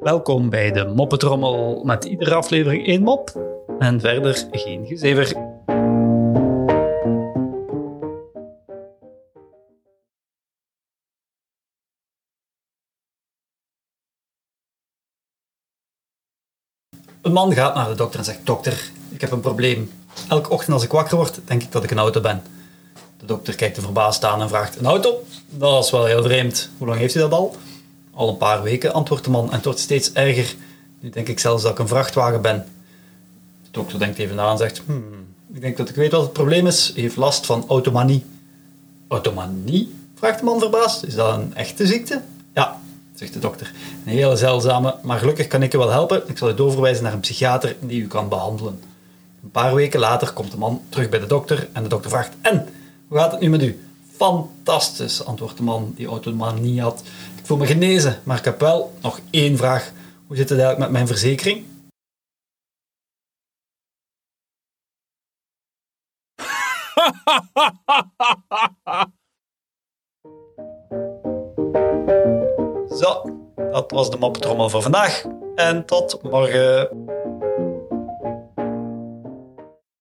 Welkom bij de Moppetrommel met iedere aflevering één mop en verder geen gezever. Een man gaat naar de dokter en zegt: Dokter, ik heb een probleem. Elke ochtend als ik wakker word, denk ik dat ik een auto ben. De dokter kijkt er verbaasd aan en vraagt: Een auto? Dat is wel heel vreemd. Hoe lang heeft u dat al? Al een paar weken, antwoordt de man, en het wordt steeds erger. Nu denk ik zelfs dat ik een vrachtwagen ben. De dokter denkt even na en zegt: hmm, Ik denk dat ik weet wat het probleem is. Hij heeft last van automanie. Automanie? vraagt de man verbaasd. Is dat een echte ziekte? Ja, zegt de dokter. Een hele zeldzame, maar gelukkig kan ik u wel helpen. Ik zal u doorverwijzen naar een psychiater die u kan behandelen. Een paar weken later komt de man terug bij de dokter en de dokter vraagt: En, hoe gaat het nu met u? Fantastisch, antwoordt de man die automanie had. Ik voel me genezen, maar ik heb wel nog één vraag. Hoe zit het eigenlijk met mijn verzekering? Zo, dat was de moppetrommel voor vandaag. En tot morgen.